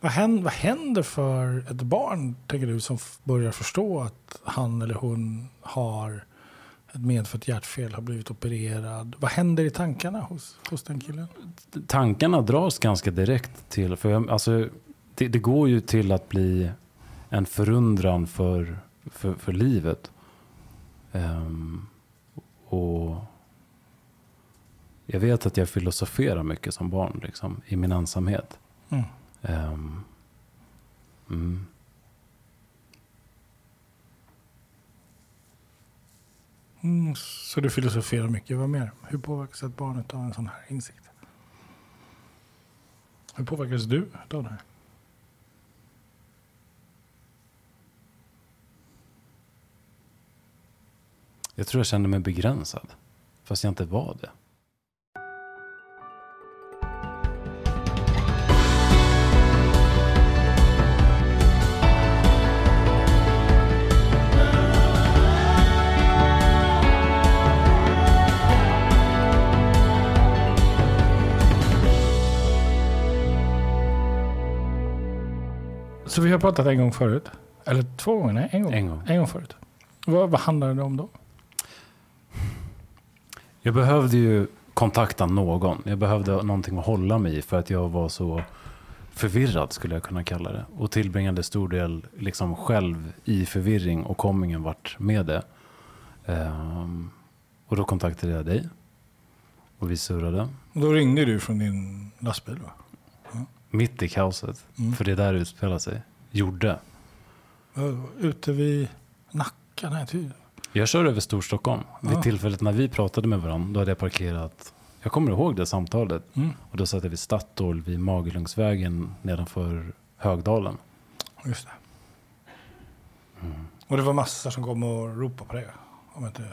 Vad händer, vad händer för ett barn, tänker du, som börjar förstå att han eller hon har ett medfött hjärtfel, har blivit opererad? Vad händer i tankarna hos, hos den killen? Tankarna dras ganska direkt till, för jag, alltså, det, det går ju till att bli en förundran för, för, för livet. Ehm, och jag vet att jag filosoferar mycket som barn, liksom, i min ensamhet. Mm. Ehm, mm. Mm, så du filosoferar mycket. Vad mer? Hur påverkas ett barn av en sån här insikt? Hur påverkas du av det här? Jag tror jag kände mig begränsad, fast jag inte var det. Så vi har pratat en gång förut? Eller två gånger? Nej, en gång. En gång. En gång förut. Vad, vad handlade det om då? Jag behövde ju kontakta någon. Jag behövde någonting att hålla mig i för att jag var så förvirrad skulle jag kunna kalla det. Och tillbringade stor del liksom själv i förvirring och kom ingen vart med det. Ehm, och då kontaktade jag dig. Och vi surrade. Och då ringde du från din lastbil va? Mitt i kaoset. Mm. För det är där det utspelar sig. Gjorde. Ute vid Nacka? Nej, ty. Jag kör över Storstockholm. Ja. Vid tillfället när vi pratade med varandra, då hade jag parkerat. Jag kommer ihåg det samtalet. Mm. Och då satt jag vid Statoil vid Magelungsvägen nedanför Högdalen. Just det. Mm. Och det var massor som kom och ropade på dig? Om jag inte...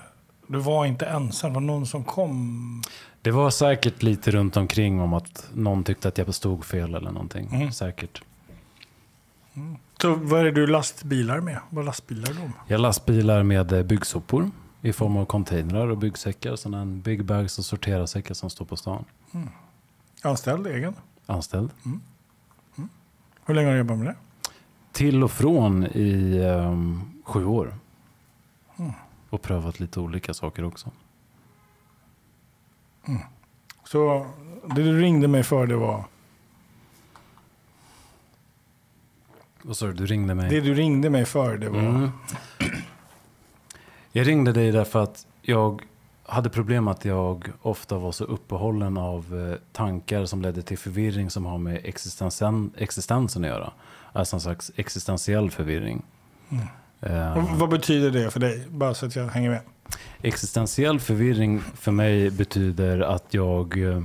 Du var inte ensam, det var någon som kom? Det var säkert lite runt omkring om att någon tyckte att jag stod fel eller någonting. Mm. Säkert. Så vad är det du lastbilar med? Vad lastbilar de? Jag lastbilar med eh, byggsopor i form av containrar och byggsäckar. Sådana en big bags och sorterarsäckar som står på stan. Anställd, egen? Anställd. Hur länge har du jobbat med det? Till och från i ehm, sju år. Mm. Och prövat lite olika saker också. Så det du ringde mig för det var... Vad sa du? Du ringde mig? Det du ringde mig för det var... Mm. Jag ringde dig därför att jag hade problem att jag ofta var så uppehållen av eh, tankar som ledde till förvirring som har med existensen, existensen att göra. Alltså en slags existentiell förvirring. Eh, Och vad betyder det för dig? Bara så att jag hänger med. Existentiell förvirring för mig betyder att jag eh,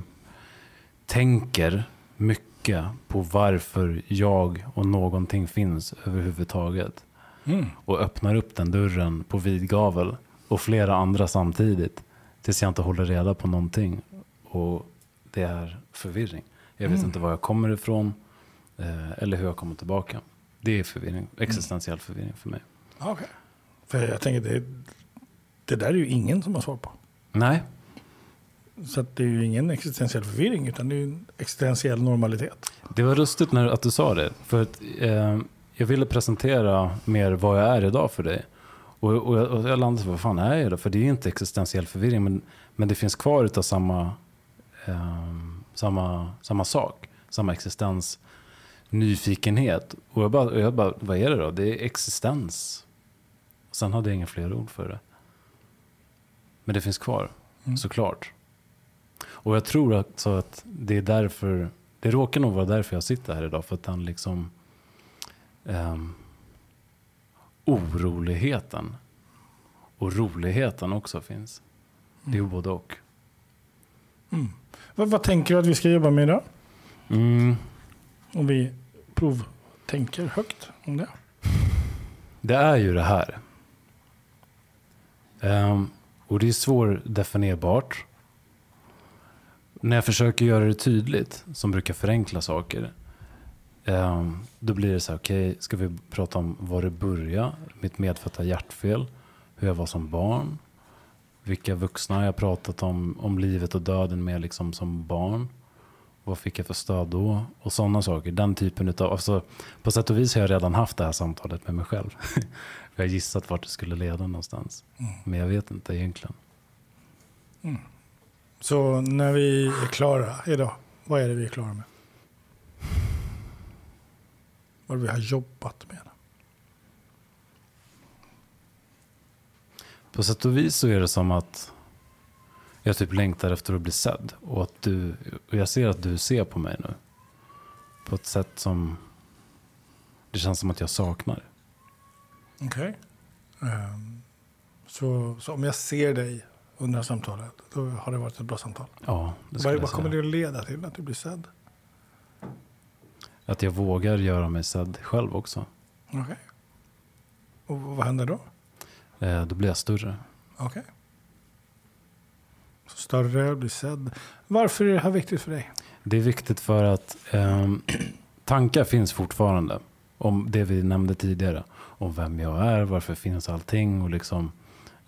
tänker mycket på varför jag och någonting finns överhuvudtaget. Mm. Och öppnar upp den dörren på vid gavel och flera andra samtidigt. Tills jag inte håller reda på någonting. Och det är förvirring. Jag vet Mm. inte var jag kommer ifrån eh, eller hur jag kommer tillbaka. Det är förvirring, existentiell förvirring för mig. Okej. För jag tänker, det, det där är ju ingen som har svar på. Nej, Så det är ju ingen existentiell förvirring, utan det är ju en existentiell normalitet. Det var lustigt när, att du sa det. För att, eh, jag ville presentera mer vad jag är idag för dig. Och, och, jag, och jag landade på vad fan är jag då? För det är ju inte existentiell förvirring. Men, men det finns kvar utav samma, eh, samma, samma sak. Samma existens. Nyfikenhet. Och jag bara, och jag bara, vad är det då? Det är existens. Sen hade jag inga fler ord för det. Men det finns kvar, Mm. såklart. Och jag tror alltså att det är därför, det råkar nog vara därför jag sitter här idag. För att den liksom um, oroligheten och roligheten också finns. Det är ju både och. Mm. Vad, vad tänker du att vi ska jobba med idag? Mm, Om vi provtänker högt om det. det är ju det här. Ehm, och det är svårdefinierbart. När jag försöker göra det tydligt, som brukar förenkla saker. Ehm, då blir det så här, okej, ska vi prata om var det började? Mitt medfödda hjärtfel. Hur jag var som barn. Vilka vuxna jag pratat om, om livet och döden med liksom som barn. Vad fick jag för stöd då? Och sådana saker. Den typen av, alltså, på sätt och vis har jag redan haft det här samtalet med mig själv. jag har gissat vart det skulle leda någonstans. Mm. Men jag vet inte egentligen. Så när vi är klara idag, vad är det vi är klara med? Vad vi har jobbat med. På sätt och vis så är det som att jag typ längtar efter att bli sedd. Och, att du, och jag ser att du ser på mig nu. På ett sätt som det känns som att jag saknar. Okej. Ehm, så, så om jag ser dig under samtalet, då har det varit ett bra samtal. Ja, det Vad, vad kommer det att leda till att du blir sedd? Att jag vågar göra mig sedd själv också. Okej. Och vad händer då? Eh, då blir jag större. Okej. Så Större, blir sedd. Varför är det här viktigt för dig? Det är viktigt för att ehm, tankar finns fortfarande. Om det vi nämnde tidigare. Om vem jag är, varför finns allting och liksom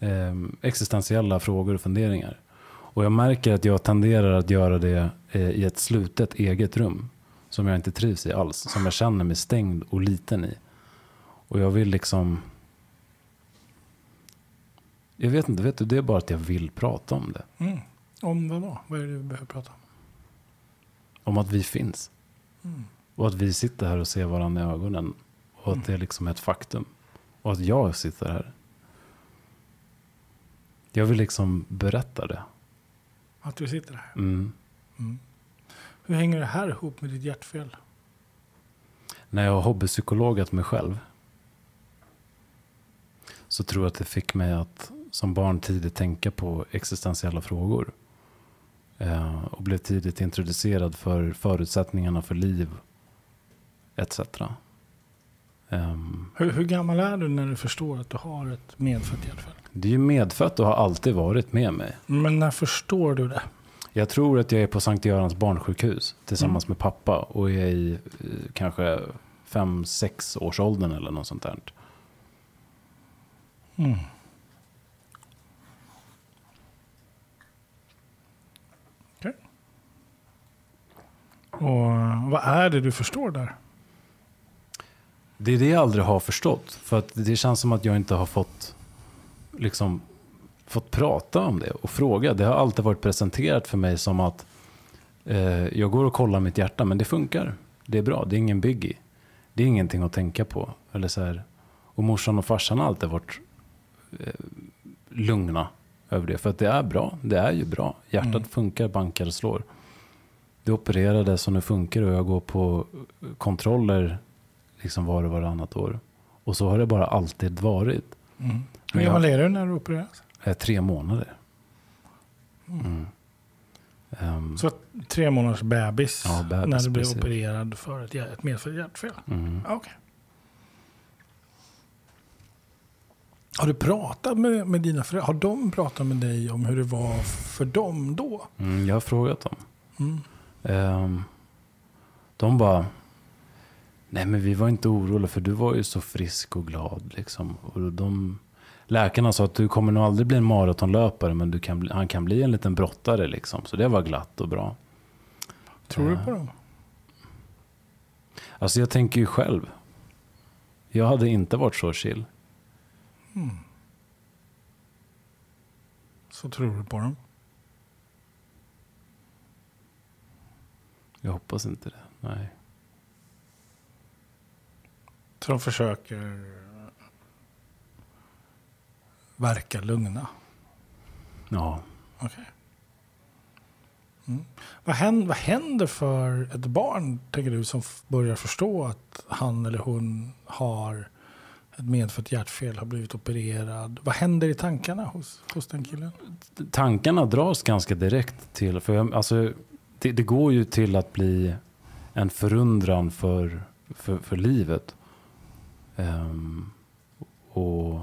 ehm, existentiella frågor och funderingar. Och jag märker att jag tenderar att göra det eh, i ett slutet eget rum. Som jag inte trivs i alls. Som jag känner mig stängd och liten i. Och jag vill liksom... Jag vet inte, vet du, det är bara att jag vill prata om det. Mm. Om vad då? Vad är det du behöver prata om? Om att vi finns. Mm. Och att vi sitter här och ser varandra i ögonen. Och att det är liksom ett faktum. Och att jag sitter här. Jag vill liksom berätta det. Att du sitter här. Mm. Mm. Hur hänger det här ihop med ditt hjärtfel? När jag har hobbypsykologat mig själv. Så tror jag att det fick mig att som barn tidigt tänka på existentiella frågor. Eh, och blev tidigt introducerad för förutsättningarna för liv. Etc. Ehm, Hur, hur gammal är du när du förstår att du har ett medfött hjärtfel? det är ju medfött och har alltid varit med mig. Men när förstår du det? Jag tror att jag är på Sankt Görans barnsjukhus tillsammans med pappa och är i eh, kanske fem sex års åldern eller något sånt där. Mm. Och vad är det du förstår där? Det är det jag aldrig har förstått. För att det känns som att jag inte har fått, liksom, fått prata om det och fråga. Det har alltid varit presenterat för mig som att eh, jag går och kollar mitt hjärta men det funkar. Det är bra, det är ingen biggie. Det är ingenting att tänka på. Eller så här. Och morsan och farsan har alltid varit eh, lugna över det. För att det är bra, det är ju bra. Hjärtat Mm. funkar, bankar och slår. Det opererades och nu funkar och jag går på kontroller liksom var och varannat år. Och så har det bara alltid varit. Mm. Hur gammal är du när du opereras? Eh, tre månader. Mm. Ehm, Så tre månaders bebis, Ja, bebis, när du blev precis. opererad för ett, ett medfött hjärtfel? mm. Okej. Har du pratat med, med dina föräldrar? Har de pratat med dig om hur det var för dem då? Mm, jag har frågat dem. Mm. Ehm, de bara, nej men vi var inte oroliga för du var ju så frisk och glad. Liksom. Och de, läkarna sa att du kommer nog aldrig bli en maratonlöpare men du kan han kan bli en liten brottare. Liksom. Så det var glatt och bra. Tror du Ja. på dem? Alltså jag tänker ju själv. Jag hade inte varit så chill. Så tror du på dem? Jag hoppas inte det. Nej. Så de försöker verka lugna? Ja. Okej. Mm. Vad, händer, vad händer för ett barn, tänker du, som börjar förstå att han eller hon har ett medfött hjärtfel, har blivit opererad? Vad händer i tankarna hos, hos den killen? tankarna dras ganska direkt till, för jag, alltså, det, det går ju till att bli en förundran för, för, för livet. Ehm, och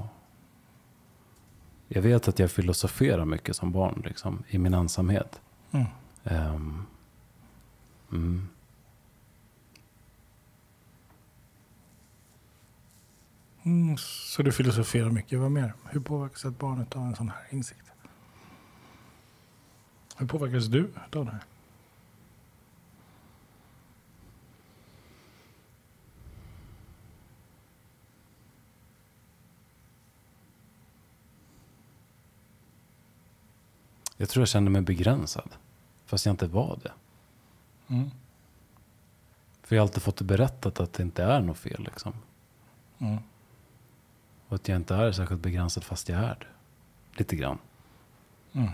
jag vet att jag filosoferar mycket som barn, liksom, i min ensamhet. Mm. Ehm, mm. Mm, så du filosoferar mycket. Vad mer? Hur påverkas ett barn av en sån här insikt? Hur påverkas du av det här? Jag tror jag kände mig begränsad. Fast jag inte var det. Mm. För jag har alltid fått det berättat att det inte är något fel. Liksom. Mm. Och att jag inte är särskilt begränsad fast jag är det. Lite grann. Mm.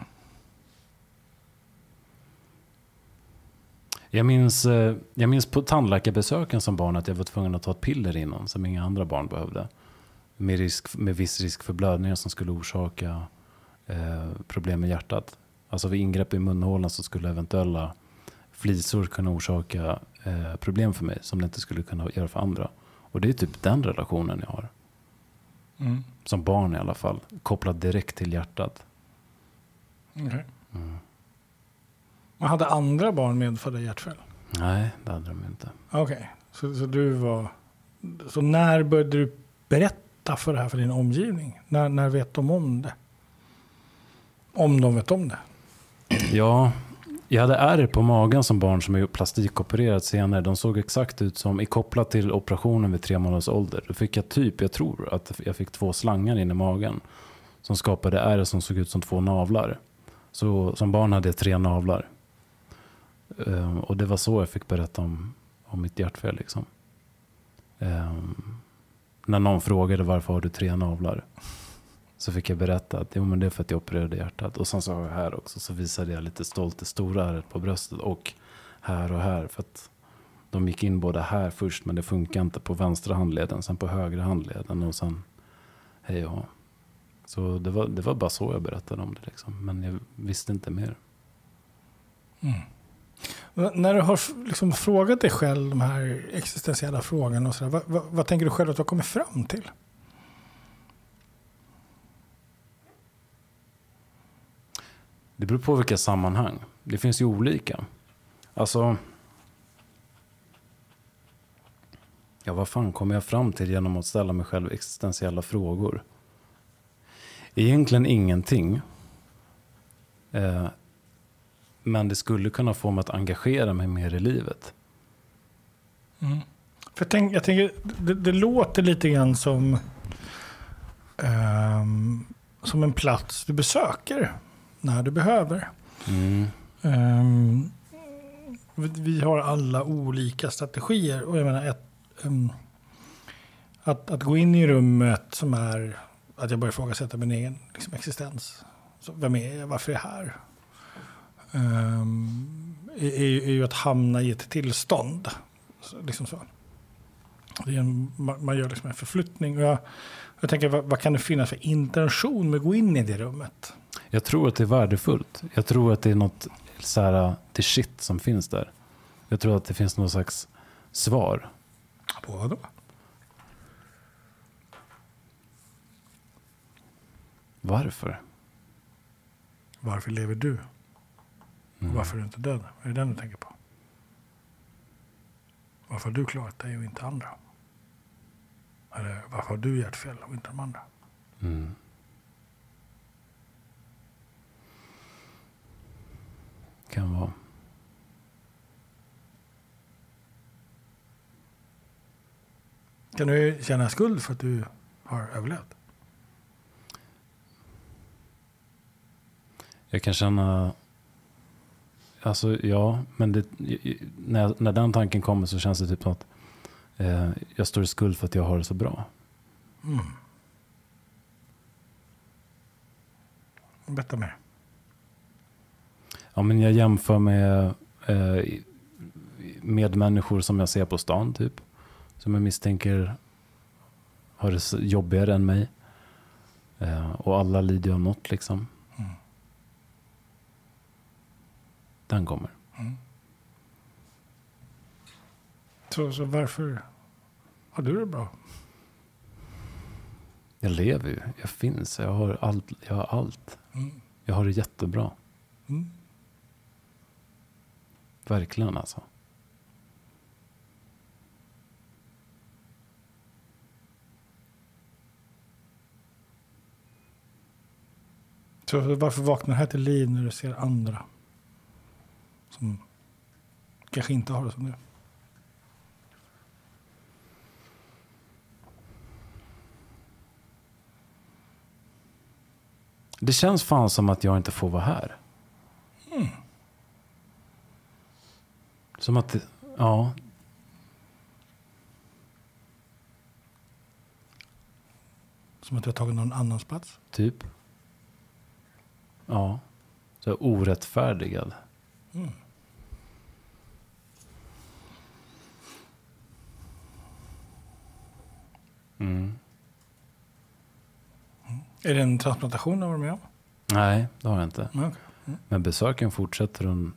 Jag minns, eh, jag minns på tandläkarbesöken som barn att jag var tvungen att ta ett piller innan som inga andra barn behövde. Med, risk, med viss risk för blödningar som skulle orsaka eh, problem med hjärtat. Alltså vid ingrepp i munhålan så skulle eventuella flisor kunna orsaka eh, problem för mig som det inte skulle kunna göra för andra. Och det är typ den relationen jag har. Mm. Som barn i alla fall. Kopplad direkt till hjärtat. Okej. Mm. Man hade andra barn medfödda hjärtfel? Nej, det hade de inte. Okej, så, så du var... Så när började du berätta för det här för din omgivning? När, när vet de om det? Om de vet om det? Ja, jag hade ärr på magen som barn som är plastikopererat senare. De såg exakt ut som, i kopplat till operationen vid tre månaders ålder. Då fick jag typ, jag tror att jag fick två slangar in i magen. Som skapade ärr som såg ut som två navlar. Så som barn hade jag tre navlar. Ehm, och det var så jag fick berätta om, om mitt hjärtfel. Liksom. Ehm, när någon frågade varför har du tre navlar? Så fick jag berätta att jo, men det är för att jag opererade hjärtat. Och sen så har jag här också så visade jag lite stolt det stora ärret på bröstet och här och här. För att de gick in både här först men det funkar inte på vänstra handleden. Sen på högra handleden och sen hej och hå. Så det var, det var bara så jag berättade om det. Liksom. Men jag visste inte mer. Mm. När du har liksom frågat dig själv de här existentiella frågorna, och så där, vad, vad, vad tänker du själv att du har kommit fram till? Det beror på vilka sammanhang. Det finns ju olika. Alltså. Ja, vad fan kommer jag fram till genom att ställa mig själv existentiella frågor? Egentligen ingenting. Eh, men det skulle kunna få mig att engagera mig mer i livet. Mm. För jag, tänk, jag tänker, det, det låter lite grann som, ehm, som en plats du besöker när du behöver. Mm. Um, vi- har alla olika strategier. Och jag menar, ett, um, att, att gå in i rummet som är att jag börjar ifrågasätta min egen liksom, existens. Så vem är jag? Varför är jag här? Um, är, är, ju- är ju att hamna i ett tillstånd. Så, liksom så. Det är en, man, man gör liksom en förflyttning. Och jag, jag tänker, vad, vad kan det finnas för intention med att gå in i det rummet? Jag tror att det är värdefullt. Jag tror att det är något så här, det shit som finns där. Jag tror att det finns någon slags svar. På vad då? Varför? Varför lever du? Mm. Varför är du inte död? Är det den du tänker på? Varför har du klarat dig och inte andra? Eller varför har du hjärtfel och inte de andra? Mm. Kan vara. Kan du känna skuld för att du har överlevt? Jag kan känna... Alltså ja, men det, när, när den tanken kommer så känns det typ som att eh, jag står i skuld för att jag har det så bra. Mm. Berätta mer. Ja, men jag jämför med eh, med människor som jag ser på stan typ. Som jag misstänker har det jobbigare än mig. Eh, och alla lider av något liksom. Mm. Den kommer. Mm. Så, så varför har du det bra? Jag lever ju, jag finns, jag har allt. Jag har, allt. Mm. Jag har det jättebra. Mm. Verkligen alltså. Så varför vaknar det här till liv när du ser andra som kanske inte har det som du? Det känns fan som att jag inte får vara här. Som att, ja, Som att har tagit någon annans plats. typ. Ja, så här orättfärdigad. Mm. Mm. Är det en transplantation du har med om? Nej, det har jag inte. Ja, okej. Men besöken fortsätter och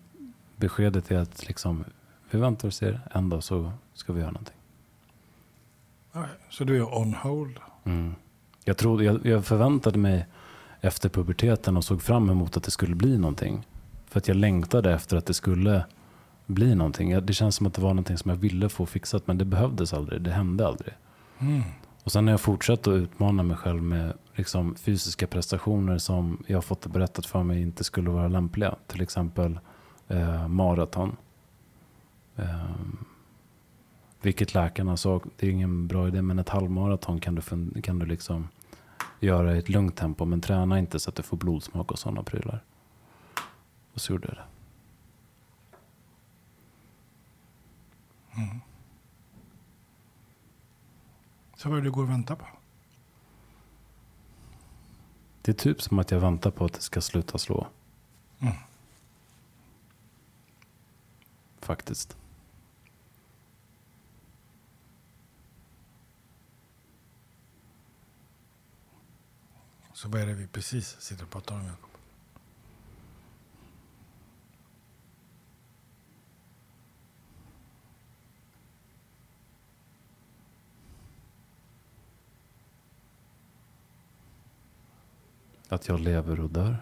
beskedet är att liksom, vi väntar och ser. En dag så ska vi göra någonting. Så du är on hold? Mm. Jag, trodde, jag, jag förväntade mig efter puberteten och såg fram emot att det skulle bli någonting. För att jag längtade efter att det skulle bli någonting. Det känns som att det var någonting som jag ville få fixat men det behövdes aldrig. Det hände aldrig. Mm. Och sen har jag fortsatt att utmana mig själv med liksom fysiska prestationer som jag har fått berättat för mig inte skulle vara lämpliga. Till exempel eh, maraton. Eh, vilket läkarna sa, det är ingen bra idé, men ett halvmaraton kan du, kan du liksom göra i ett lugnt tempo. Men träna inte så att du får blodsmak och sådana prylar. Och så gjorde jag det. Så vad är det du går och väntar på? Det är typ som att jag väntar på att det ska sluta slå. Mm. Faktiskt. Så vad är det vi precis sitter och pratar om, Jakob? Att jag lever och dör.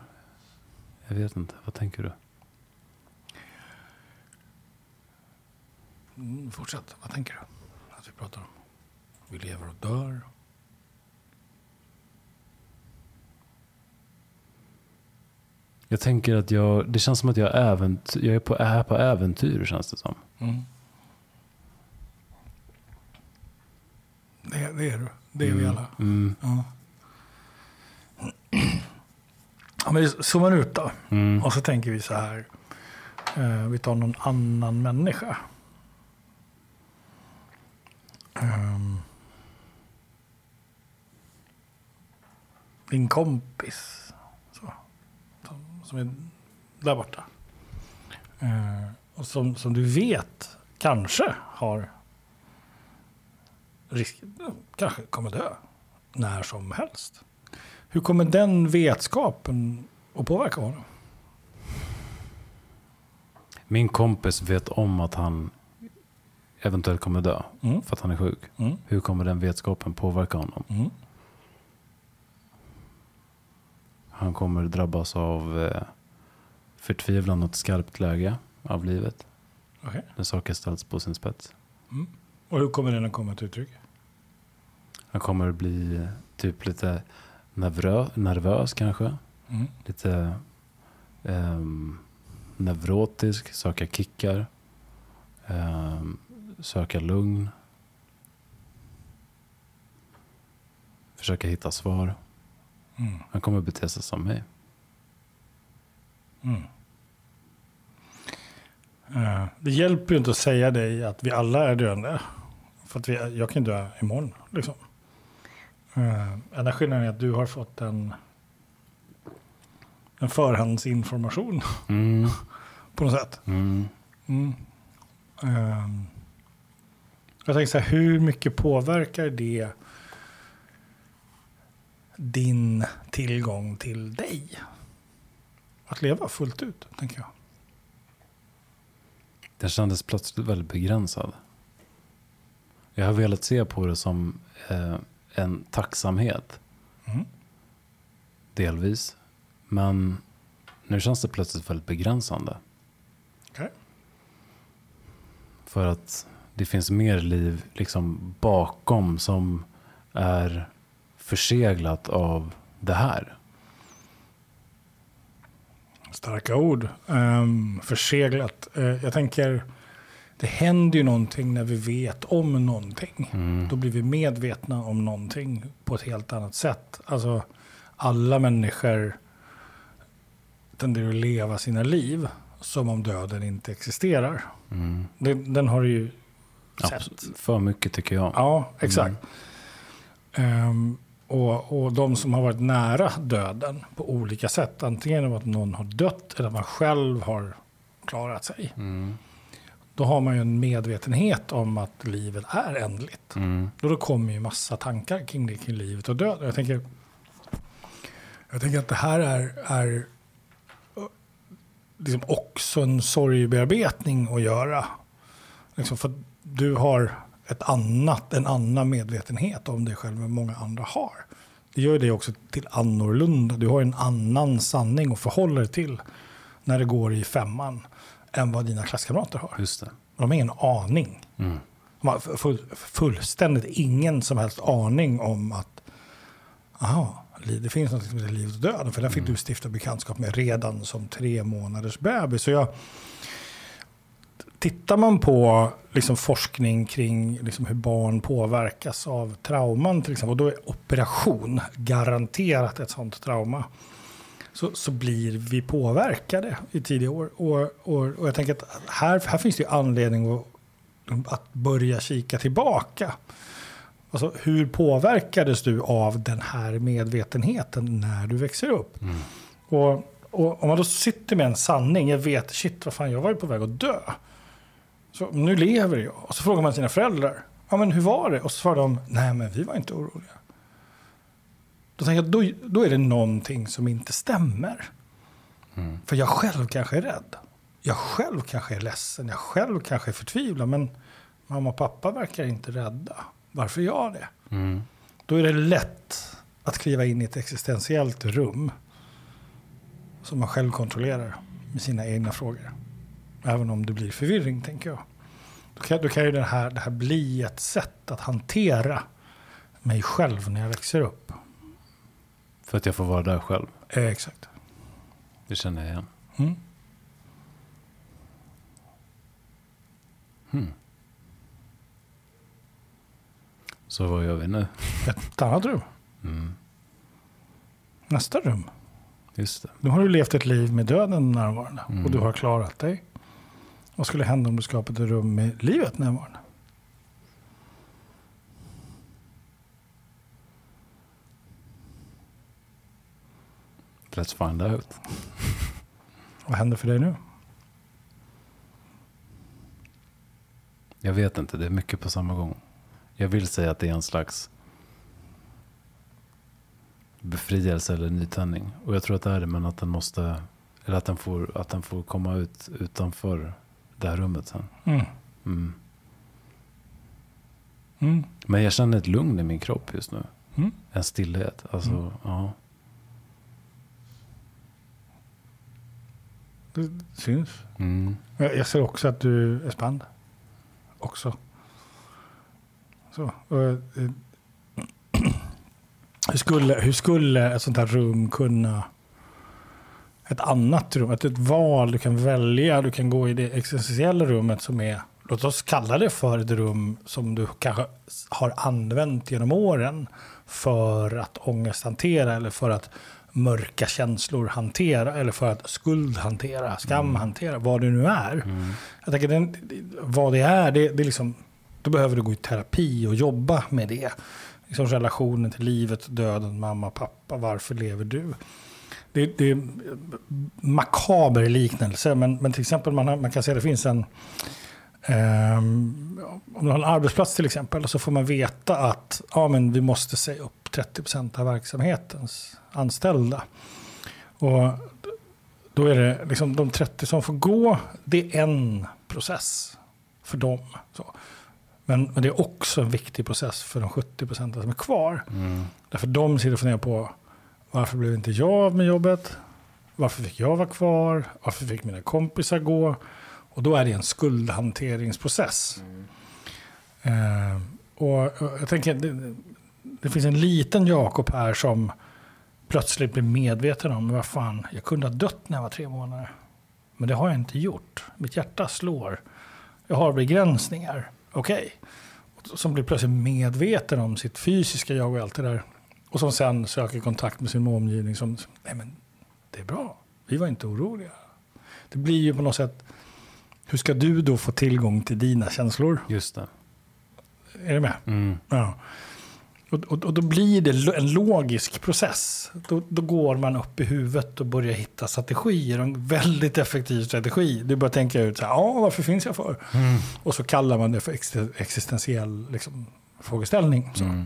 Jag vet inte, vad tänker du? Mm, fortsätt, vad tänker du att vi pratar om? Vi lever och dör. Jag tänker att jag, det känns som att jag, ävent, jag är, på, är på äventyr känns det som. Mm. Det, det är du. Det är vi alla. Mm, Ja. Ja, men vi zoomar ut då. mm, Och så tänker vi så här. Eh, vi tar någon annan människa. Ehm. din kompis. Som är där borta. Eh, och som, som du vet kanske har risk, kanske kommer dö när som helst. Hur kommer den vetskapen att påverka honom? Min kompis vet om att han eventuellt kommer dö Mm. för att han är sjuk. Mm. Hur kommer den vetskapen påverka honom? Mm. Han kommer drabbas av eh, förtvivlan och ett skarpt läge av livet. Okej. När saker ställs på sin spets. Mm. Och hur kommer den att komma till uttryck? Han kommer bli eh, typ lite nevrö, nervös kanske. Mm. Lite ehm, neurotisk, söka kickar. ehm, söka lugn. Försöka hitta svar. Mm. Han kommer bete sig som mig. Mm. Eh, det hjälper ju inte att säga dig att vi alla är döende. För att vi, jag kan dö imorgon. Liksom. Uh, enda skillnaden är att du har fått en, en förhandsinformation Mm, på något sätt. mm. Mm. Ehm, jag tänker så här, hur mycket påverkar det din tillgång till dig? Att leva fullt ut, tänker jag. Den kändes plötsligt väldigt begränsad. Jag har velat se på det som eh, en tacksamhet. Mm. Delvis. Men nu känns det plötsligt väldigt begränsande. Okej. För att det finns mer liv liksom bakom som är förseglat av det här. Starka ord. Um, förseglat. Eh, jag tänker, det händer ju någonting när vi vet om någonting. Mm. Då blir vi medvetna om någonting på ett helt annat sätt. Alltså, alla människor tenderar att leva sina liv som om döden inte existerar. Mm. Den, den har du ju sett. Absolut. För mycket tycker jag. Ja, exakt. Ehm, och, och de som har varit nära döden på olika sätt, antingen av att någon har dött eller att man själv har klarat sig. Mm. Då har man ju en medvetenhet om att livet är ändligt. Mm. Och då kommer ju massa tankar kring det, kring livet och döden. Jag tänker, jag tänker att det här är, är eh, liksom också en sorgbearbetning att göra. Liksom för att du har ett annat, en annan medvetenhet om dig själv än många andra har. Det gör det också till annorlunda. Du har en annan sanning att förhålla dig till när det går i femman än vad dina klasskamrater har. Just det. De har ingen aning. Mm. De har full, fullständigt ingen som helst aning om att aha, det finns något som heter livet och döden. För den fick du stifta bekantskap med redan som tre månaders bebis. Så jag, tittar man på liksom forskning kring liksom hur barn påverkas av trauman till exempel, och då är operation garanterat ett sånt trauma, så, så blir vi påverkade i tidiga år. Och, och, och jag tänker att här, här finns det anledning att, att börja kika tillbaka. Alltså, hur påverkades du av den här medvetenheten när du växer upp? Mm. Och, och om man då sitter med en sanning, jag vet, shit vad fan, jag var ju på väg att dö. Så nu lever jag. Och så frågar man sina föräldrar, ja men hur var det? Och så svarar de, nej men vi var inte oroliga. Då tänker jag, då, då är det någonting som inte stämmer. Mm. För jag själv kanske är rädd. Jag själv kanske är ledsen. Jag själv kanske är förtvivlad. Men mamma och pappa verkar inte rädda. Varför är jag det? Mm. Då är det lätt att kliva in i ett existentiellt rum som man själv kontrollerar med sina egna frågor. Även om det blir förvirring, tänker jag. Då kan, då kan ju det här, det här bli ett sätt att hantera mig själv när jag växer upp. För att jag får vara där själv. Eh, exakt. Det känner jag igen. Mm. Hmm. Så vad gör vi nu? Ett annat rum. Mm. Nästa rum. Just det. Nu har du levt ett liv med döden närvarande Mm. och du har klarat dig. Vad skulle hända om du skapade rum med livet närvarande? Let's find out. Vad händer för dig nu? Jag vet inte, det är mycket på samma gång. Jag vill säga att det är en slags befrielse eller nytändning. Och jag tror att det är det, men att den måste, eller att den får, att den får komma ut utanför det här rummet sen. Mm. Mm. Mm. Men jag känner ett lugn i min kropp just nu. Mm. En stillhet. Alltså, Mm. ja. Det syns. Mm. Jag jag ser också att du är spänd. Också. Så. och, eh, Hur skulle, hur skulle ett sånt här rum kunna... Ett annat rum, ett, ett val du kan välja. Du kan gå i det existentiella rummet som är... Låt oss kalla det för ett rum som du kanske har använt genom åren för att ångesthantera eller för att mörka känslor hantera eller för att skuld hantera, skam hantera, vad det nu är. Mm. Jag tänker den, vad det är, det, det är liksom, då behöver du gå i terapi och jobba med det. Liksom relationen till livet, döden, mamma, pappa, varför lever du? Det, det är makaber liknelse, men, men till exempel man, man kan säga att det finns en... ehm, om du har en arbetsplats till exempel, så får man veta att ja, men vi måste säga upp 30% av verksamhetens anställda. Och då är det liksom de 30 som får gå, det är en process för dem. Så. Men, men det är också en viktig process för de 70 procenten som är kvar. Mm. Därför de sitter och funderar på varför blev inte jag av med jobbet? Varför fick jag vara kvar? Varför fick mina kompisar gå? Och då är det en skuldhanteringsprocess. Eh, och, jag tänker, det, det finns en liten Jakob här som plötsligt blir medveten om, vad fan, jag kunde ha dött när jag var tre månader. Men det har jag inte gjort. Mitt hjärta slår. Jag har begränsningar. Okej. Okay. Som blir plötsligt medveten om sitt fysiska jag och allt det där. Och som sen söker kontakt med sin omgivning som, nej men det är bra. Vi var inte oroliga. Det blir ju på något sätt, hur ska du då få tillgång till dina känslor? Just det. Är du med? Mm. Ja. Och, och, och då blir det en logisk process. Då, då går man upp i huvudet och börjar hitta strategier. En väldigt effektiv strategi. Du börjar tänka ut, så här, ja, varför finns jag för? Mm. Och så kallar man det för ex- existentiell liksom, frågeställning. Så. Mm.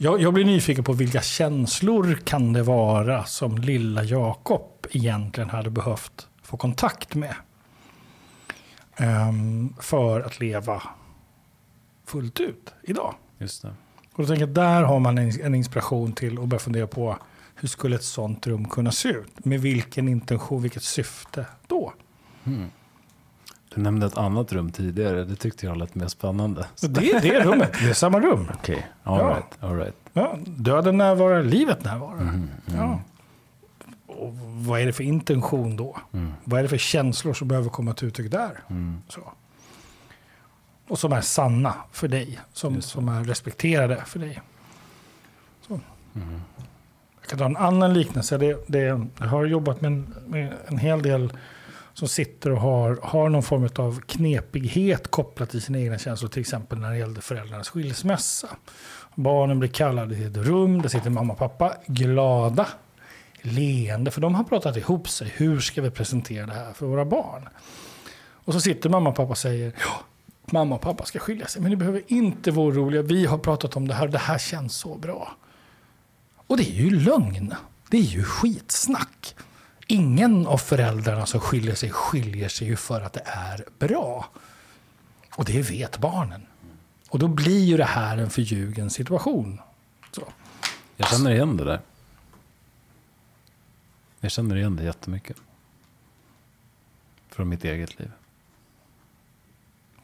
Jag, jag blir nyfiken på vilka känslor kan det vara som lilla Jakob egentligen hade behövt få kontakt med. Ehm, för att leva fullt ut idag. Just det. Och då tänker jag, där har man en, en inspiration till att börja fundera på hur skulle ett sånt rum kunna se ut? Med vilken intention, vilket syfte då? Mm. Du nämnde ett annat rum tidigare. Det tyckte jag lät mer spännande. Så det är det rummet, det är samma rum. Okej, all Ja. right, all right. Ja, döden närvarar, livet närvarar. Mm. Mm. Ja. Och vad är det för intention då? Mm. Vad är det för känslor som behöver komma till uttryck där? Mm. Så. Och som är sanna för dig, som, som är respekterade för dig. Mm. Jag kan ta en annan liknelse. Det, det, jag har jobbat med en, med en hel del som sitter och har, har någon form av knepighet kopplat till sina egna känslor. Till exempel när det gällde föräldrarnas skilsmässa. Barnen blir kallade till ett rum. Där sitter mamma och pappa glada, leende. För de har pratat ihop sig. Hur ska vi presentera det här för våra barn? Och så sitter mamma och pappa och säger ja, mamma och pappa ska skilja sig. Men ni behöver inte vara oroliga. Vi har pratat om det här. Det här känns så bra. Och det är ju lögn. Det är ju skitsnack. Ingen av föräldrarna som skiljer sig skiljer sig ju för att det är bra. Och det vet barnen. Och då blir ju det här en förljugen situation. Så. Jag känner igen det där. Jag känner igen det jättemycket. Från mitt eget liv.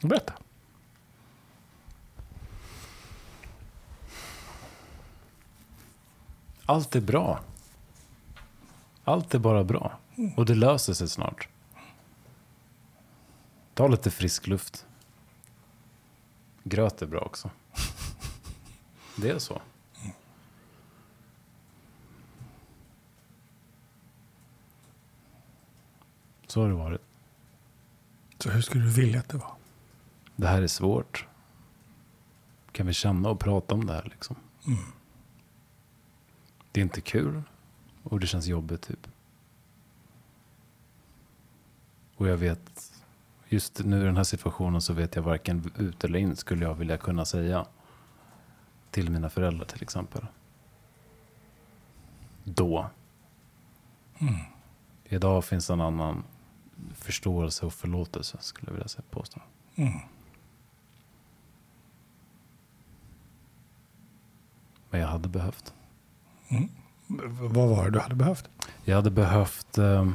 Berätta. Allt är bra. Allt är bara bra. Och det löser sig snart. Ta lite frisk luft. Gröt är bra också. Det är så. Så har det varit. Så hur skulle du vilja att det var? Det här är svårt. Kan vi känna och prata om det här liksom? Det är inte kul. Och det känns jobbigt typ. Och jag vet, just nu i den här situationen så vet jag varken ut eller in skulle jag vilja kunna säga. Till mina föräldrar till exempel. Då. Idag finns en annan förståelse och förlåtelse skulle jag vilja påstå. Mm. Men jag hade behövt. V- vad var det du hade behövt? Jag hade behövt... Eh,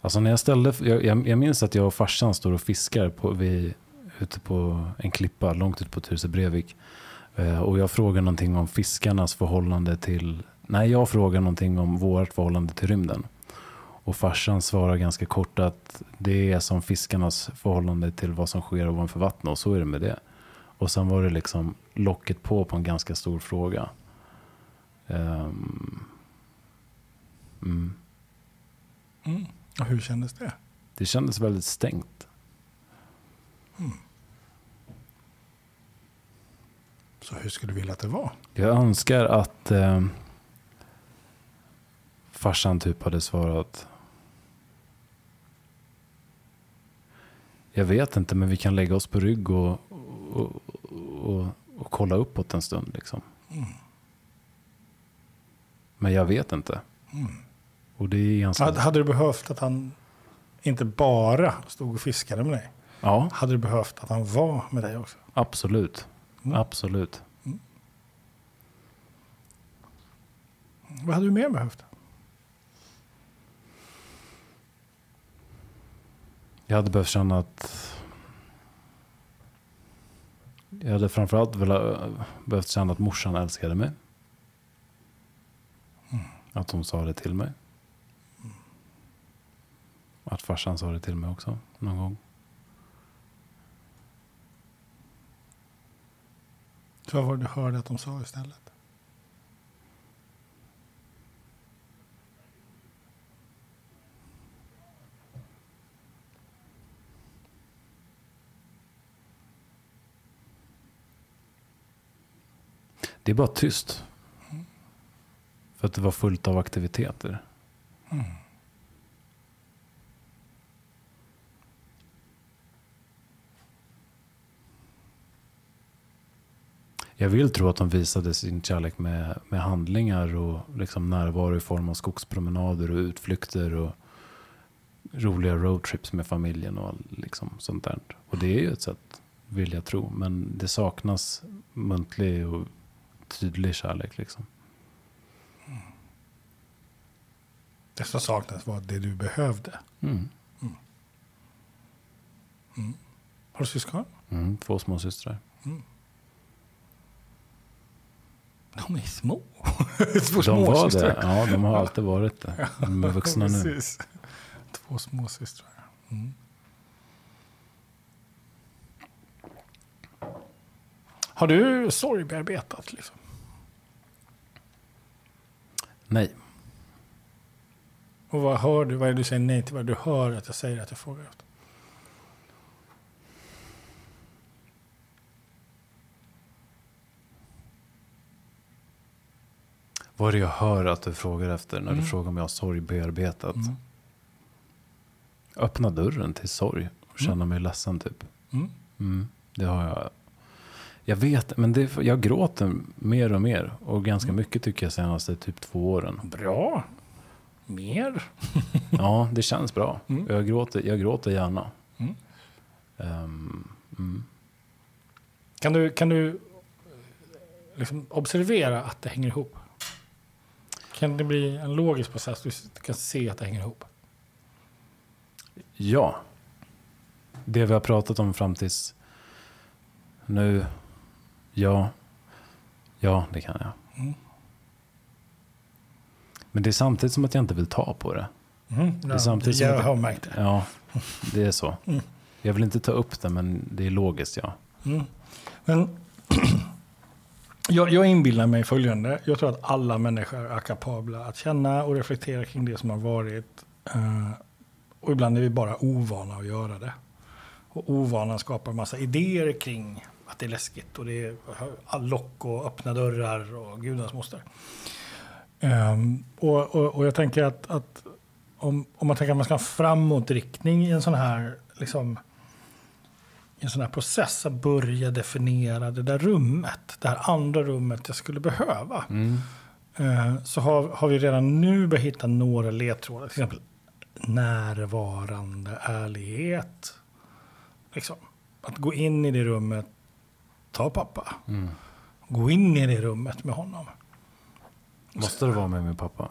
alltså när jag ställde... Jag, jag, jag minns att jag och farsan står och fiskar på, vid, ute på en klippa långt ut på Tyresö Brevik. Eh, och jag frågar någonting om fiskarnas förhållande till... Nej, jag frågar någonting om vårt förhållande till rymden. Och farsan svarar ganska kort att det är som fiskarnas förhållande till vad som sker ovanför vattnet och så är det med det. Och sen var det liksom locket på på en ganska stor fråga. Ehm, mm. Mm. Och hur kändes det? Det kändes väldigt stängt. Så hur skulle du vilja att det var? Jag önskar att eh, farsan typ hade svarat. Jag vet inte, men vi kan lägga oss på rygg och, och, och, och kolla uppåt en stund. Liksom. Men jag vet inte. Och det är ganska... Hade, hade du behövt att han inte bara stod och fiskade med dig? Ja, Hade du behövt att han var med dig också? absolut. Mm. Absolut. Vad hade du mer behövt? Jag hade behövt känna att... Jag hade framförallt velat, behövt känna att morsan älskade mig. Mm. Att hon sa det till mig. Mm. Att farsan sa det till mig också någon gång. Så vad var det du hörde att de sa istället? Det är bara tyst. För att det var fullt av aktiviteter. Jag vill tro att de visade sin kärlek med, med handlingar och liksom närvaro i form av skogspromenader och utflykter och roliga roadtrips med familjen och liksom sånt där. Och det är ju ett sätt, vill jag tro. Men det saknas muntlig och tydlig kärlek. Liksom. Det som saknades var det du behövde. Mm. Har du syskon? Mm, två små systrar. De är små. De Två var småsystrar. det. Ja, de har alltid varit det. De är vuxna nu. Två småsystrar. Mm. Har du sorgbearbetat? Liksom? Nej. Och vad hör du? Vad är det du säger nej till? Vad är det du hör att jag säger att jag frågar efter? Vad är det jag hör att du frågar efter när Mm. du frågar om jag har sorg bearbetat? Mm. Öppna dörren till sorg och känna mig ledsen typ. Mm. Mm, det har jag. Jag vet, men det, jag gråter mer och mer. Och ganska Mm. mycket tycker jag senaste typ två åren. Bra. Mer? Ja, det känns bra. Mm. Jag, gråter, jag gråter gärna. Mm. Ehm, mm. Kan du, kan du liksom observera att det hänger ihop? Kan det bli en logisk process? Du kan se att det hänger ihop. Ja. Det vi har pratat om fram tills nu. Ja. Ja, det kan jag. Mm. Men det är samtidigt som att jag inte vill ta på det. Mm. är samtidigt som jag har märkt det. Ja, det är så. Mm. Jag vill inte ta upp det, men det är logiskt, ja. Mm. Men jag, jag inbillar mig följande. Jag tror att alla människor är kapabla att känna och reflektera kring det som har varit. Eh, och ibland är vi bara ovana att göra det. Och ovanan skapar massa idéer kring att det är läskigt. Och det är lock och öppna dörrar och gudars moster. Ehm, och, och, och jag tänker att, att om, om man tänker att man ska ha framåtriktning i en sån här liksom, i en sån här process att börja definiera det där rummet, det här andra rummet jag skulle behöva. Mm. Eh, Så har, har vi redan nu börjat hitta några ledtrådar, till exempel närvarande ärlighet. Liksom. Att gå in i det rummet, ta pappa, Mm. gå in i det rummet med honom. Måste det vara med min pappa?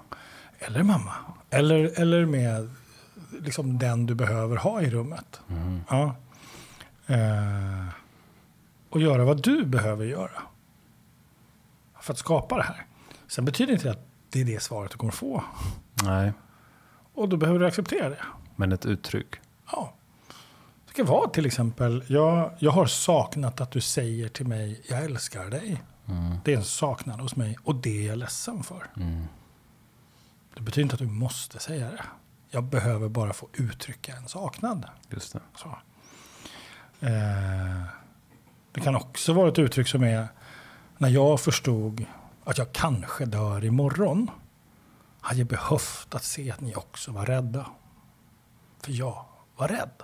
Eller mamma. Eller, eller med liksom den du behöver ha i rummet. Mm. Ja. Eh, och göra vad du behöver göra. För att skapa det här. Sen betyder inte det att det är det svaret du kommer få. Nej, Och då behöver du acceptera det. men ett uttryck. Ja. Kan vara till exempel, jag, jag har saknat att du säger till mig, jag älskar dig. Mm. Det är en saknad hos mig och det är jag ledsen för. Mm. Det betyder inte att du måste säga det. Jag behöver bara få uttrycka en saknad. Just det. Så. Eh, det kan också vara ett uttryck som är när jag förstod att jag kanske dör imorgon hade jag behövt att se att ni också var rädda. För jag var rädd.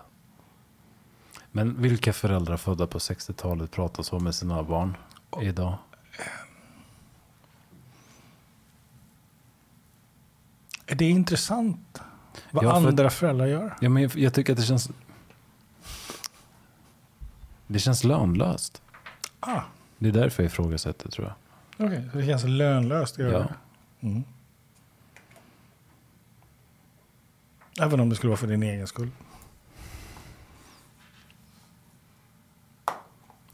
Men vilka föräldrar födda på 60-talet pratar så med sina barn idag? Är det intressant vad Ja, för- andra föräldrar gör? Ja, men jag, jag tycker att det känns... Det känns lönlöst. Ah, Det är därför jag ifrågasätter tror jag. Okej, så det känns lönlöst att göra Ja. Mm. Även om det skulle vara för din egen skull.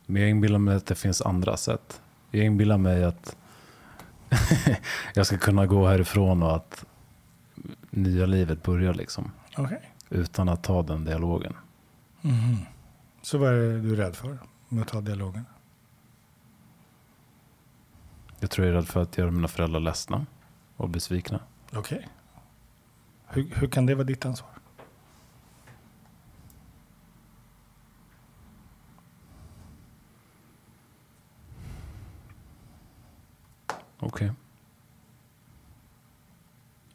Men jag inbillar mig att det finns andra sätt. Jag inbillar mig att jag ska kunna gå härifrån och att nya livet börjar liksom. Okej. Utan att ta den dialogen. Mhm. Så vad är du rädd för med att ta dialogen? Jag tror jag är rädd för att göra mina föräldrar ledsna och besvikna. Okej. Hur, hur kan det vara ditt ansvar? Okej.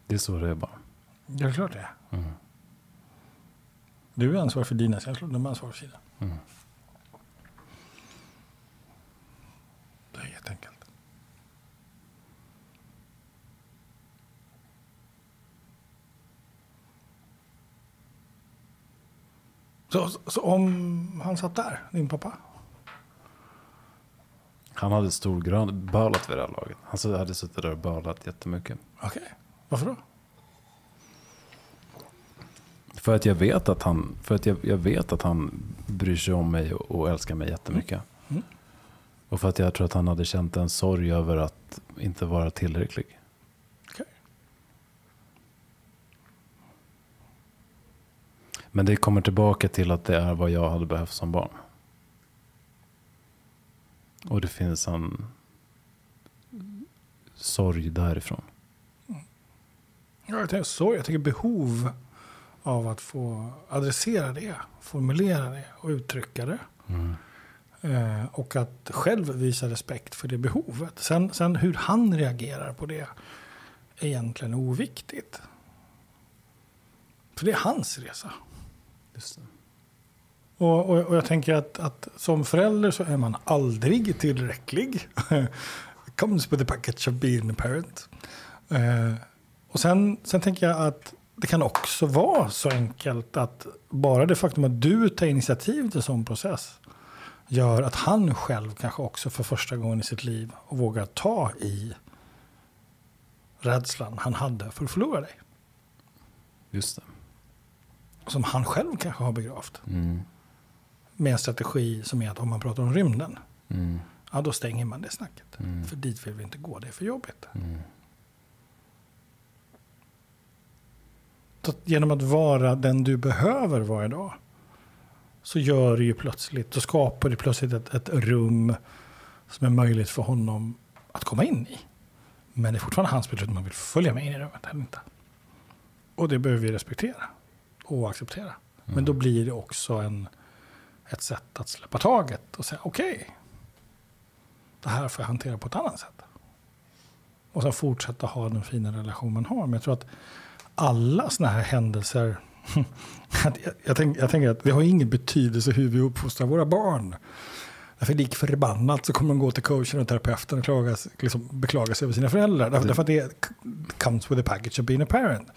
Det är så det är bara. Det är klart det är. Mm. Du är ansvarig för dina känslor, de är ansvarig för sina. Mm. Det är jätteenkelt. Så, så om han satt där, din pappa? Han hade storgrön bölat vid det här laget. Han hade suttit där och bölat jättemycket. Okej, varför då? För att jag vet att han, för att jag, jag vet att han bryr sig om mig och, och älskar mig jättemycket. Mm. Och för att jag tror att han hade känt en sorg över att inte vara tillräcklig. Okej. Men det kommer tillbaka till att det är vad jag hade behövt som barn. Och det finns en sorg därifrån. Ja, jag tänker så. Jag tänker behov av att få adressera det, formulera det och uttrycka det. Mm. Eh, och att själv visa respekt för det behovet. Sen, sen hur han reagerar på det är egentligen oviktigt. För det är hans resa. Just det. Och, och, och jag tänker att, att som förälder så är man aldrig tillräcklig. Comes with a package of being a parent. Eh, och sen, sen tänker jag att det kan också vara så enkelt att bara det faktum att du tar initiativ till en sån process gör att han själv kanske också för första gången i sitt liv vågar ta i rädslan han hade för att förlora dig. Just det. Som han själv kanske har begravt. Mm. Med en strategi som är att om man pratar om rymden, Mm. ja då stänger man det snacket. Mm. För dit vill vi inte gå, det är för jobbigt. Mm. Så att genom att vara den du behöver varje dag så gör du ju plötsligt, så skapar du plötsligt ett, ett rum som är möjligt för honom att komma in i. Men det är fortfarande hans beslut om man vill följa med in i rummet eller inte. Och det behöver vi respektera och acceptera. Men då blir det också en, ett sätt att släppa taget och säga okej, det här får jag hantera på ett annat sätt. Och sen fortsätta ha den fina relation man har. Men jag tror att alla sådana här händelser, att jag, jag, tänk, jag tänker att det har ingen betydelse hur vi uppfostrar våra barn. Därför lik förbannat så kommer de gå till coachen och terapeuten och klagas, liksom beklaga sig över sina föräldrar. Därför, därför att det comes with the package of being a parent.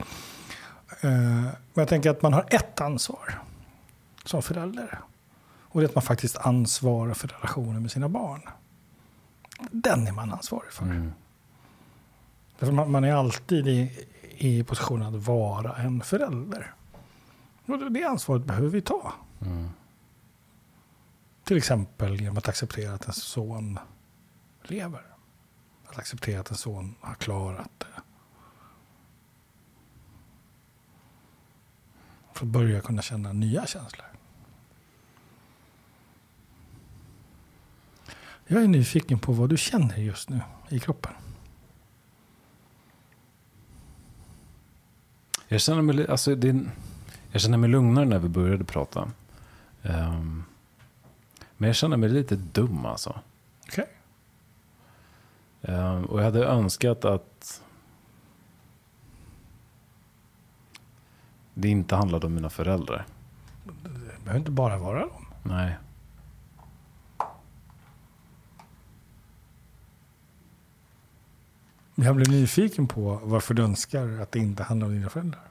Uh, men jag tänker att man har ett ansvar som förälder. Och det är att man faktiskt ansvarar för relationen med sina barn. Den är man ansvarig för. Mm. Därför man, man är alltid i, i positionen att vara en förälder. Och det- ansvaret behöver vi ta. Mm. Till exempel genom att acceptera att en son lever. Att acceptera att en son har klarat det. För att börja kunna känna nya känslor. Jag är nyfiken på vad du känner just nu i kroppen. Jag känner mig, alltså, det, jag känner mig lugnare när vi började prata. Ehm, men jag känner mig lite dum alltså. Okej. Ehm, och jag hade önskat att det inte handlade om mina föräldrar. Det behöver inte bara vara dem. Nej. Jag blev nyfiken på varför du önskar att det inte handlar om dina föräldrar.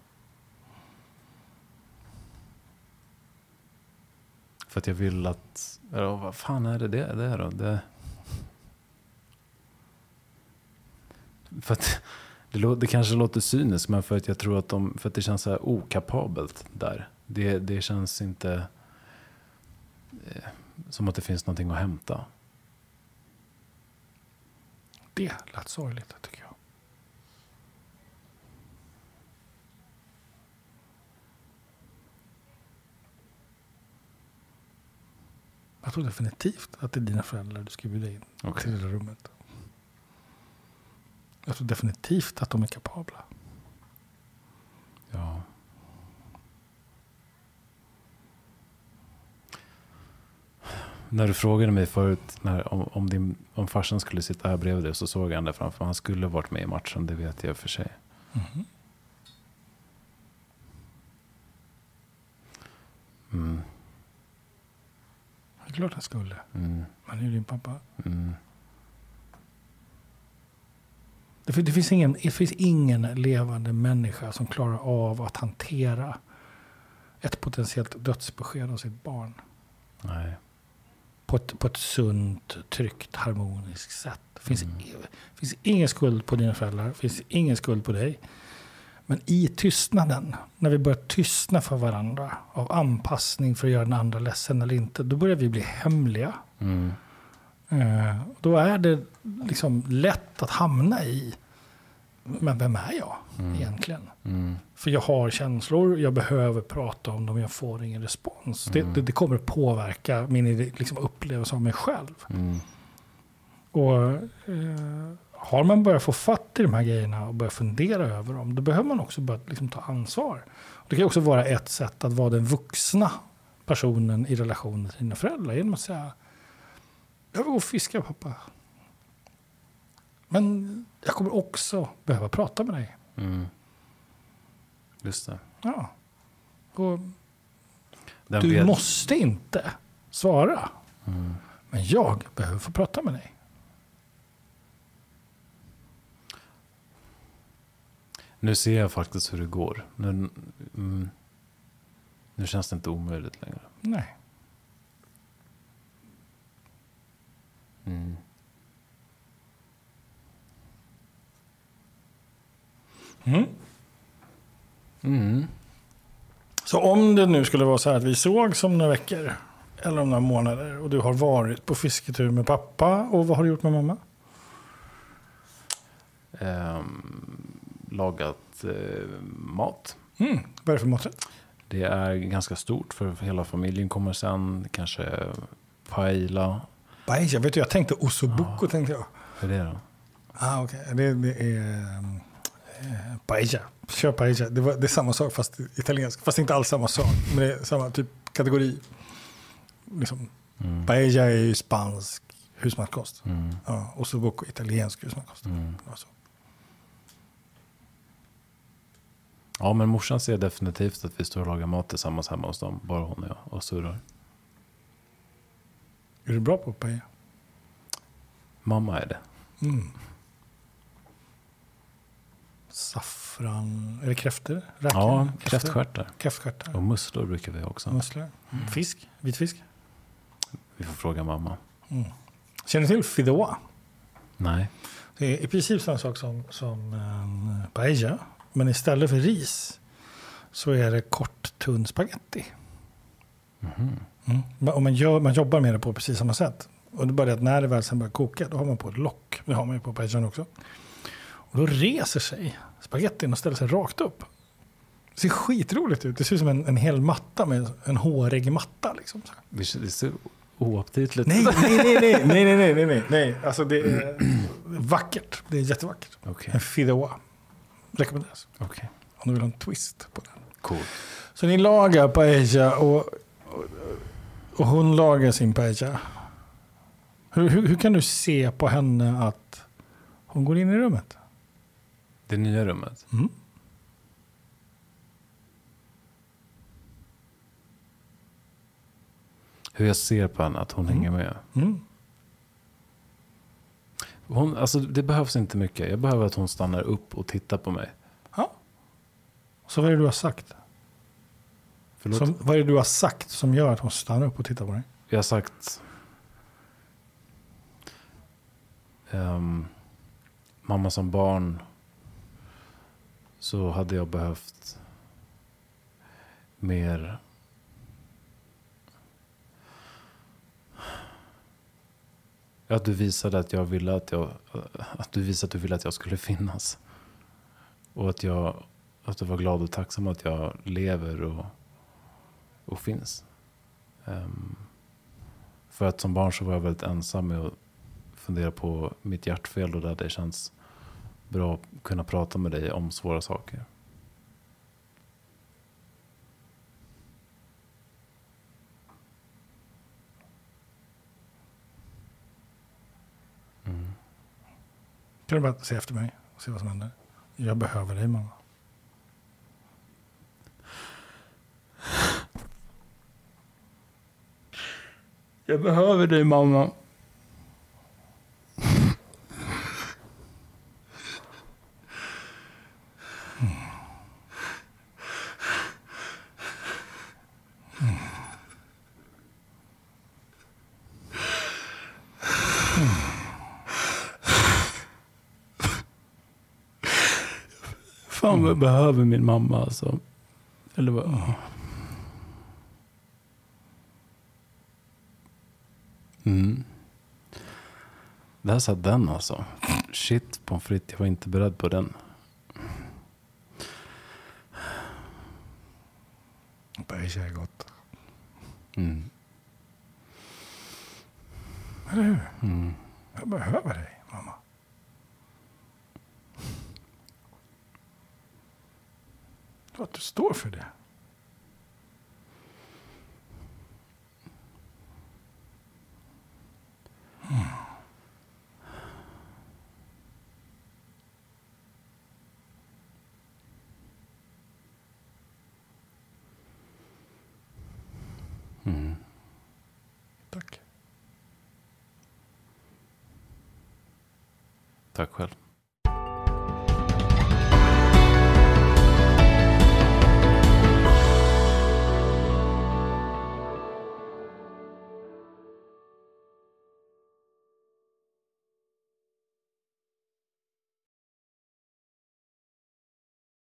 För att jag vill att... Ja, vad fan är det det, det är då? Det... För att det, lå- det kanske låter cyniskt, men för att jag tror att, de, för att det känns så här okapabelt där. Det, det känns inte eh, som att det finns någonting att hämta. Det lät sorgligt tycker jag. Jag tror definitivt att det är dina föräldrar du ska bjuda in Okej. till det rummet. Jag tror definitivt att de är kapabla. Ja. När du frågade mig förut när, om, om, din, om farsan skulle sitta här bredvid dig så såg han där framför. Han skulle varit med i matchen, det vet jag för sig. Mhm. Mm, Det är klart han skulle. mm, Han är ju din pappa. mm. Det, det, finns ingen, det finns ingen levande människa som klarar av att hantera ett potentiellt dödsbesked av sitt barn. Nej. På ett, på ett sunt, tryggt, harmoniskt sätt. Det finns, Mm. finns ingen skuld på dina föräldrar. Det finns ingen skuld på dig. Men i tystnaden, när vi börjar tystna för varandra av anpassning för att göra den andra ledsen eller inte, då börjar vi bli hemliga. Mm, Eh, då är det liksom lätt att hamna i, men vem är jag Mm. egentligen? mm, För jag har känslor, jag behöver prata om dem, jag får ingen respons. Det, Mm. det, det kommer att påverka min liksom, upplevelse av mig själv. mm, Och eh, har man börjat få fatt i de här grejerna och börjat fundera över dem, då behöver man också börja liksom, ta ansvar. Och det kan också vara ett sätt att vara den vuxna personen i relationen till dina föräldrar. Genom att säga, jag vill gå och fiska pappa. Men jag kommer också behöva prata med dig. mm. Just det. Ja. Och Den du vet- måste inte svara. Mm. Men jag behöver få prata med dig. Nu ser jag faktiskt hur det går. Nu, mm, nu känns det inte omöjligt längre. Nej. Mm. Mm. Mm. Så om det nu skulle vara så här att vi såg om några veckor eller om några månader och du har varit på fisketur med pappa och vad har du gjort med mamma? Ehm, lagat eh, mat. Mm. Vad är det för maträtt? Det är ganska stort för hela familjen kommer sen. Kanske paella. Paella, vet du jag tänkte ossobuco tänkte jag. Vad är det då? Ah, okej. Det, det är eh, paella. Kör paella. Det, var, det är samma sak fast italiensk. Fast inte alls samma sak. Men det är samma typ kategori. Liksom, Mm. paella är ju spansk husmanskost. Mm. Ja, ossobuco italiensk husmanskost. Mm. Alltså. Ja, men morsan ser definitivt att vi står och lagar mat tillsammans hemma hos dem. Bara hon och jag och surrar. Är du bra på paella? Mamma är det. Mm. Saffran, är det kräftor? Räkor? Ja, kräftstjärtar. Kräftstjärtar. Och musslor brukar vi ha också. Musslor. Fisk? Vitfisk? Vi får fråga mamma. Mm. Känner du till fideuà? Nej. Det är i princip samma sak som, som en paella. Men istället för ris så är det kort tunn spaghetti. Mhm. Mm. Och man, gör, man jobbar med det på precis samma sätt. Och det är bara det att när det väl sen börjar koka då har man på ett lock. Det har man ju på paellan också. Och då reser sig spagettin och ställer sig rakt upp. Det ser skitroligt ut. Det ser ut som en, en hel matta med en hårig matta. Liksom. Det ser oaptitligt Nej, nej, nej, nej, nej, nej, nej, nej, nej, nej. Alltså det är vackert. Det är jättevackert. Okej, En fideuà. Rekommenderas. okej. Om du vill ha en twist på den. Coolt. Så ni lagar paella och, och, och hon lagar sin paella. Hur, hur, hur kan du se på henne att hon går in i rummet? Det nya rummet. Mm. Hur jag ser på henne, att hon Mm. hänger med. Mm. Hon, alltså, det behövs inte mycket. Jag behöver att hon stannar upp och tittar på mig. Ja. Så vad är det du har sagt? Förlåt? Som, vad är det du har sagt som gör att hon stannar upp och tittar på dig? Jag har sagt... ehm, mamma som barn så hade jag behövt mer... Att du visade att jag ville att jag... Att du visade att du ville att jag skulle finnas. Och att jag... Att du var glad och tacksam att jag lever och, och finns. Um, för att som barn så var jag väldigt ensam med att fundera på mitt hjärtfel och där det känns bra att kunna prata med dig om svåra saker. Mm. Kan du bara se efter mig och se vad som händer? Jag behöver dig mamma. Jag behöver dig mamma. Fan vad jag behöver min mamma alltså. Eller vad? Mm. Där satt den alltså. Shit pommes frites, jag var inte beredd på den.